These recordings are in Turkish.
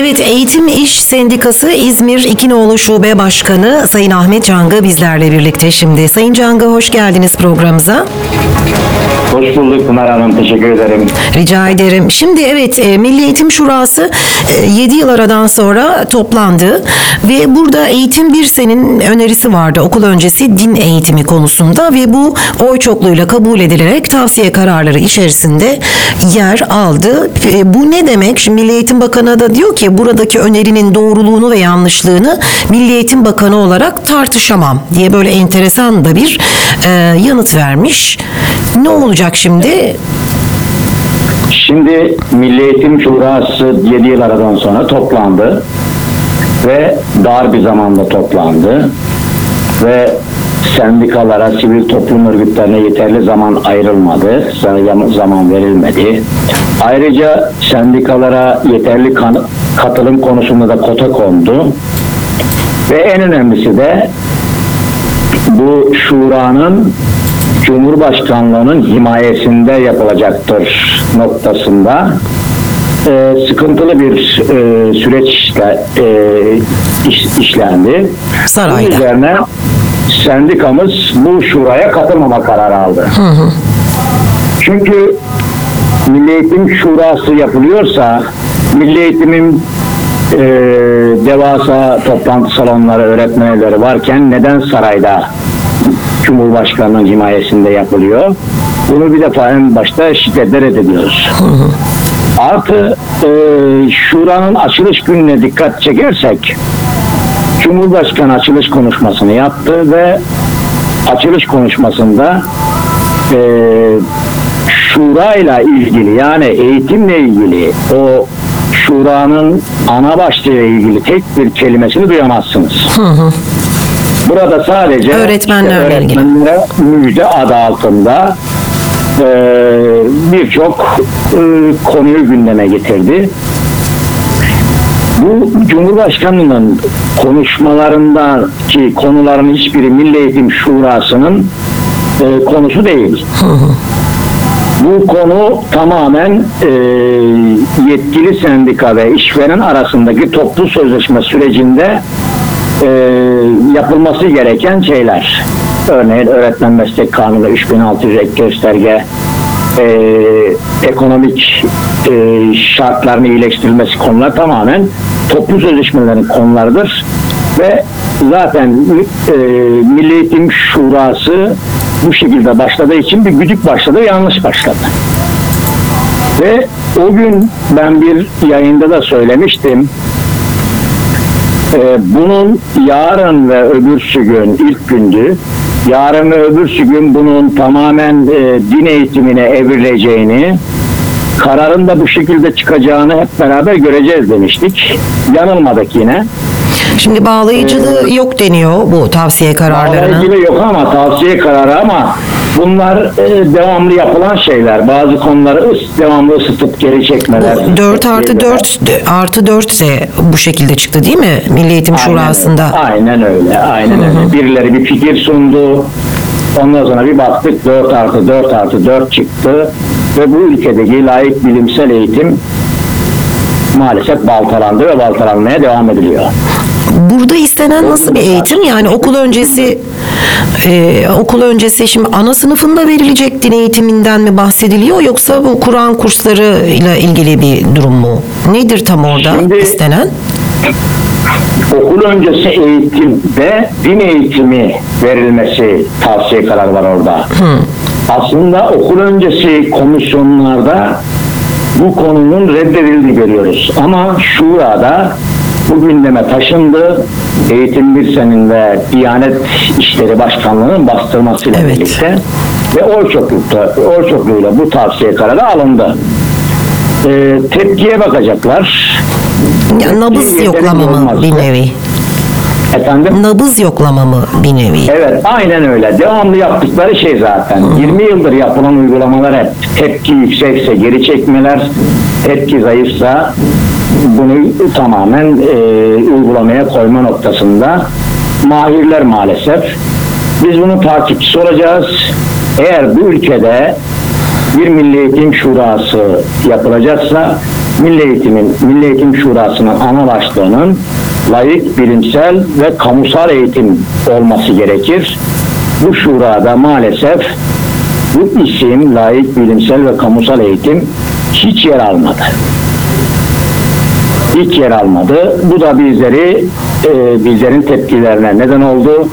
Evet, Eğitim İş Sendikası İzmir İkinoğlu Şube Başkanı Sayın Ahmet Cang'a bizlerle birlikte şimdi. Sayın Cang'a hoş geldiniz programımıza. Hoş bulduk Pınar Hanım. Teşekkür ederim. Rica ederim. Şimdi evet e, Milli Eğitim Şurası 7 yıl aradan sonra toplandı ve burada Eğitim Birsen'in önerisi vardı okul öncesi din eğitimi konusunda ve bu oy çokluğuyla kabul edilerek tavsiye kararları içerisinde yer aldı. E, Bu ne demek? Şimdi Milli Eğitim Bakanı da diyor ki buradaki önerinin doğruluğunu ve yanlışlığını Milli Eğitim Bakanı olarak tartışamam diye böyle enteresan da bir e, yanıt vermiş. Ne olacak şimdi? Şimdi Milli Eğitim Şurası 7 yıl aradan sonra toplandı ve dar bir zamanda toplandı ve sendikalara, sivil toplum örgütlerine yeterli zaman ayrılmadı, zaman verilmedi. Ayrıca sendikalara yeterli katılım konusunda da kota kondu. Ve en önemlisi de bu şuranın Cumhurbaşkanlığının himayesinde yapılacaktır noktasında e, sıkıntılı bir e, süreç işle, e, iş- işlendi. Sarayda. Bunun üzerine sendikamız bu şuraya katılmama kararı aldı. Çünkü Milli Eğitim Şurası yapılıyorsa Milli Eğitim'in e, devasa toplantı salonları, öğretmen evleri varken neden sarayda Cumhurbaşkanı'nın himayesinde yapılıyor? Bunu bir defa en başta şiddetle reddediyoruz. Artı e, şuranın açılış gününe dikkat çekersek Cumhurbaşkanı açılış konuşmasını yaptı ve açılış konuşmasında e, şura ile ilgili yani eğitimle ilgili o şuranın ana başlığı ile ilgili tek bir kelimesini duyamazsınız. Burada sadece Öğretmenlerle ilgili. öğretmenlere müjde adı altında e, birçok e, konuyu gündeme getirdi. Bu Cumhurbaşkanı'nın konuşmalarındaki konuların hiçbiri Milli Eğitim Şurası'nın e, konusu değil. Bu konu tamamen e, yetkili sendika ve işveren arasındaki toplu sözleşme sürecinde e, yapılması gereken şeyler. Örneğin öğretmen meslek kanunu 3600 ek gösterge e, ekonomik e, şartlarını iyileştirilmesi konular tamamen toplu sözleşmelerin konularıdır ve zaten e, Milli Eğitim Şurası bu şekilde başladığı için bir güdük başladı, yanlış başladı. Ve o gün ben bir yayında da söylemiştim. Ee, bunun yarın ve öbürsü gün ilk gündü. Yarın ve öbürsü gün bunun tamamen e, din eğitimine evrileceğini, kararın da bu şekilde çıkacağını hep beraber göreceğiz demiştik. Yanılmadık yine. Şimdi bağlayıcılığı yok deniyor bu tavsiye kararlarının. Bağlayıcılığı yok ama tavsiye kararı ama bunlar e, devamlı yapılan şeyler. Bazı konuları ıs, devamlı ısıtıp geri çekmeler. Bu 4 artı 4 artı 4 de bu şekilde çıktı değil mi? Milli Eğitim Aynen Şurası'nda. Aynen öyle. Aynen öyle. Birileri bir fikir sundu. Ondan sonra bir baktık 4 artı 4 artı 4 çıktı. Ve bu ülkedeki layık bilimsel eğitim maalesef baltalandı ve baltalanmaya devam ediliyor. Burada istenen nasıl bir eğitim? Yani okul öncesi e, okul öncesi şimdi ana sınıfında verilecek din eğitiminden mi bahsediliyor yoksa bu Kur'an kursları ile ilgili bir durum mu? Nedir tam orada Şimdi- istenen? Okul öncesi eğitimde din eğitimi verilmesi tavsiye kararı var orada. Aslında okul öncesi komisyonlarda bu konunun reddedildiğini görüyoruz. Ama şurada bu gündeme taşındı. Eğitim Birsen'in ve Diyanet İşleri Başkanlığı'nın bastırmasıyla Evet. birlikte ve oy çokluğuyla, oy çokluğuyla bu tavsiye kararı alındı. Ee, tepkiye bakacaklar. Ya, nabız yoklama mı bir nevi? Efendim? Nabız yoklama mı bir nevi? Evet aynen öyle. Devamlı yaptıkları şey zaten. 20 yıldır yapılan uygulamalar hep tepki yüksekse geri çekmeler, tepki zayıfsa bunu tamamen e, uygulamaya koyma noktasında mahirler maalesef. Biz bunun takipçisi olacağız. Eğer bu ülkede bir Milli Eğitim Şurası yapılacaksa Milli Eğitim'in, Milli Eğitim Şurası'nın ana başlığının layık, bilimsel ve kamusal eğitim olması gerekir. Bu şurada maalesef bu isim layık, bilimsel ve kamusal eğitim hiç yer almadı. Hiç yer almadı. Bu da bizleri e, bizlerin tepkilerine neden oldu.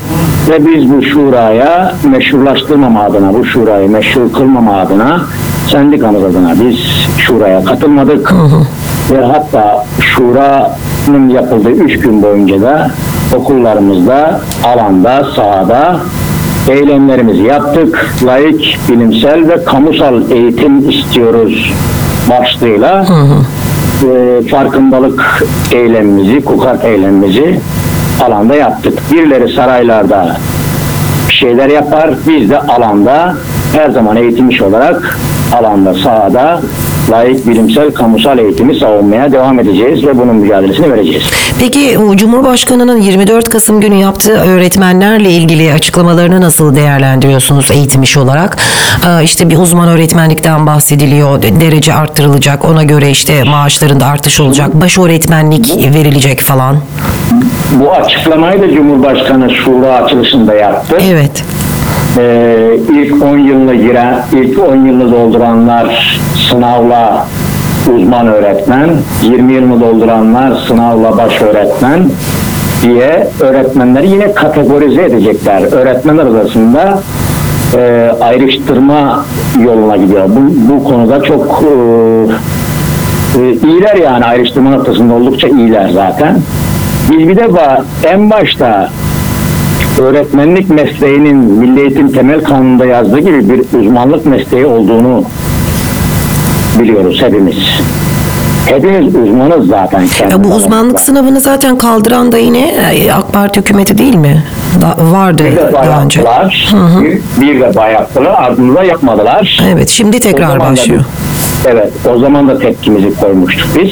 Ve biz bu şuraya meşrulaştırmama adına, bu şurayı meşhur kılmama adına sendikamız adına biz şuraya katılmadık. Ve hatta şuranın yapıldığı üç gün boyunca da okullarımızda, alanda, sahada eylemlerimizi yaptık. Layık, bilimsel ve kamusal eğitim istiyoruz başlığıyla e, farkındalık eylemimizi, kukart eylemimizi alanda yaptık. Birileri saraylarda şeyler yapar, biz de alanda her zaman eğitim iş olarak alanda, sahada layık, bilimsel, kamusal eğitimi savunmaya devam edeceğiz ve bunun mücadelesini vereceğiz. Peki o Cumhurbaşkanı'nın 24 Kasım günü yaptığı öğretmenlerle ilgili açıklamalarını nasıl değerlendiriyorsunuz eğitim işi olarak? Ee, İşte bir uzman öğretmenlikten bahsediliyor, de- derece arttırılacak, ona göre işte maaşlarında artış olacak, baş öğretmenlik verilecek falan. Bu açıklamayı da Cumhurbaşkanı Şura açılışında yaptı. Evet. Ee, ilk 10 yılını giren, ilk 10 yılını dolduranlar sınavla uzman öğretmen, 20 yılını dolduranlar sınavla baş öğretmen diye öğretmenleri yine kategorize edecekler. Öğretmenler arasında e, ayrıştırma yoluna gidiyor. Bu, bu konuda çok e, e, iyiler yani ayrıştırma noktasında oldukça iyiler zaten. Biz bir defa en başta öğretmenlik mesleğinin Milli Eğitim Temel Kanunu'nda yazdığı gibi bir uzmanlık mesleği olduğunu biliyoruz hepimiz. Hepimiz uzmanız zaten. Ya bu uzmanlık sınavını zaten kaldıran da yine e, AK Parti hükümeti değil mi? Da, vardı Bir de daha önce. yaptılar, bir, bir de yaptılar, ardında yapmadılar. Evet, şimdi tekrar da başlıyor. biz- evet, o zaman da tepkimizi koymuştuk biz.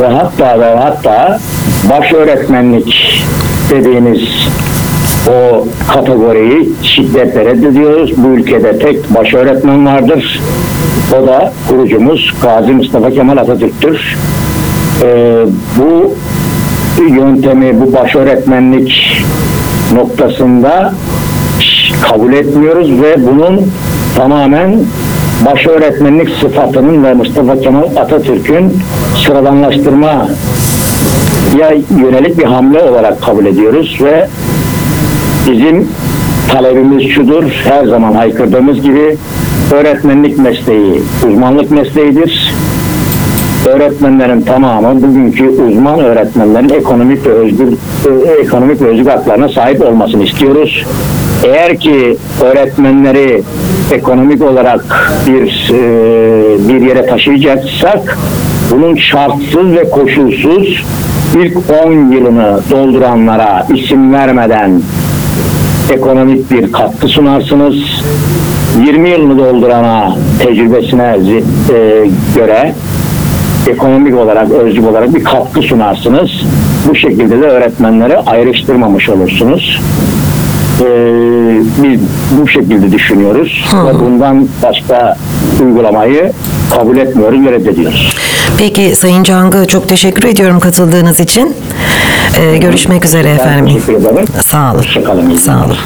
Ve hatta ve hatta baş öğretmenlik dediğimiz o kategoriyi şiddetle reddediyoruz. Bu ülkede tek baş öğretmen vardır. O da kurucumuz Gazi Mustafa Kemal Atatürk'tür. Ee, bu yöntemi, bu baş öğretmenlik noktasında kabul etmiyoruz ve bunun tamamen baş öğretmenlik sıfatının ve Mustafa Kemal Atatürk'ün sıradanlaştırma ya yönelik bir hamle olarak kabul ediyoruz ve bizim talebimiz şudur, her zaman haykırdığımız gibi öğretmenlik mesleği uzmanlık mesleğidir. Öğretmenlerin tamamı bugünkü uzman öğretmenlerin ekonomik ve özgür e, ekonomik ve özgür haklarına sahip olmasını istiyoruz. Eğer ki öğretmenleri ekonomik olarak bir e, bir yere taşıyacaksak bunun şartsız ve koşulsuz ilk 10 yılını dolduranlara isim vermeden ekonomik bir katkı sunarsınız. 20 yılını doldurana tecrübesine e, göre ekonomik olarak, özlük olarak bir katkı sunarsınız. Bu şekilde de öğretmenleri ayrıştırmamış olursunuz. Ee, biz bu şekilde düşünüyoruz ve bundan başka uygulamayı kabul etmiyoruz ve reddediyoruz. Peki Sayın Cangı çok teşekkür ediyorum katıldığınız için. Ee, görüşmek üzere Ben efendim. teşekkür ederim. Sağ olun. Hoşçakalın. Sağ olun.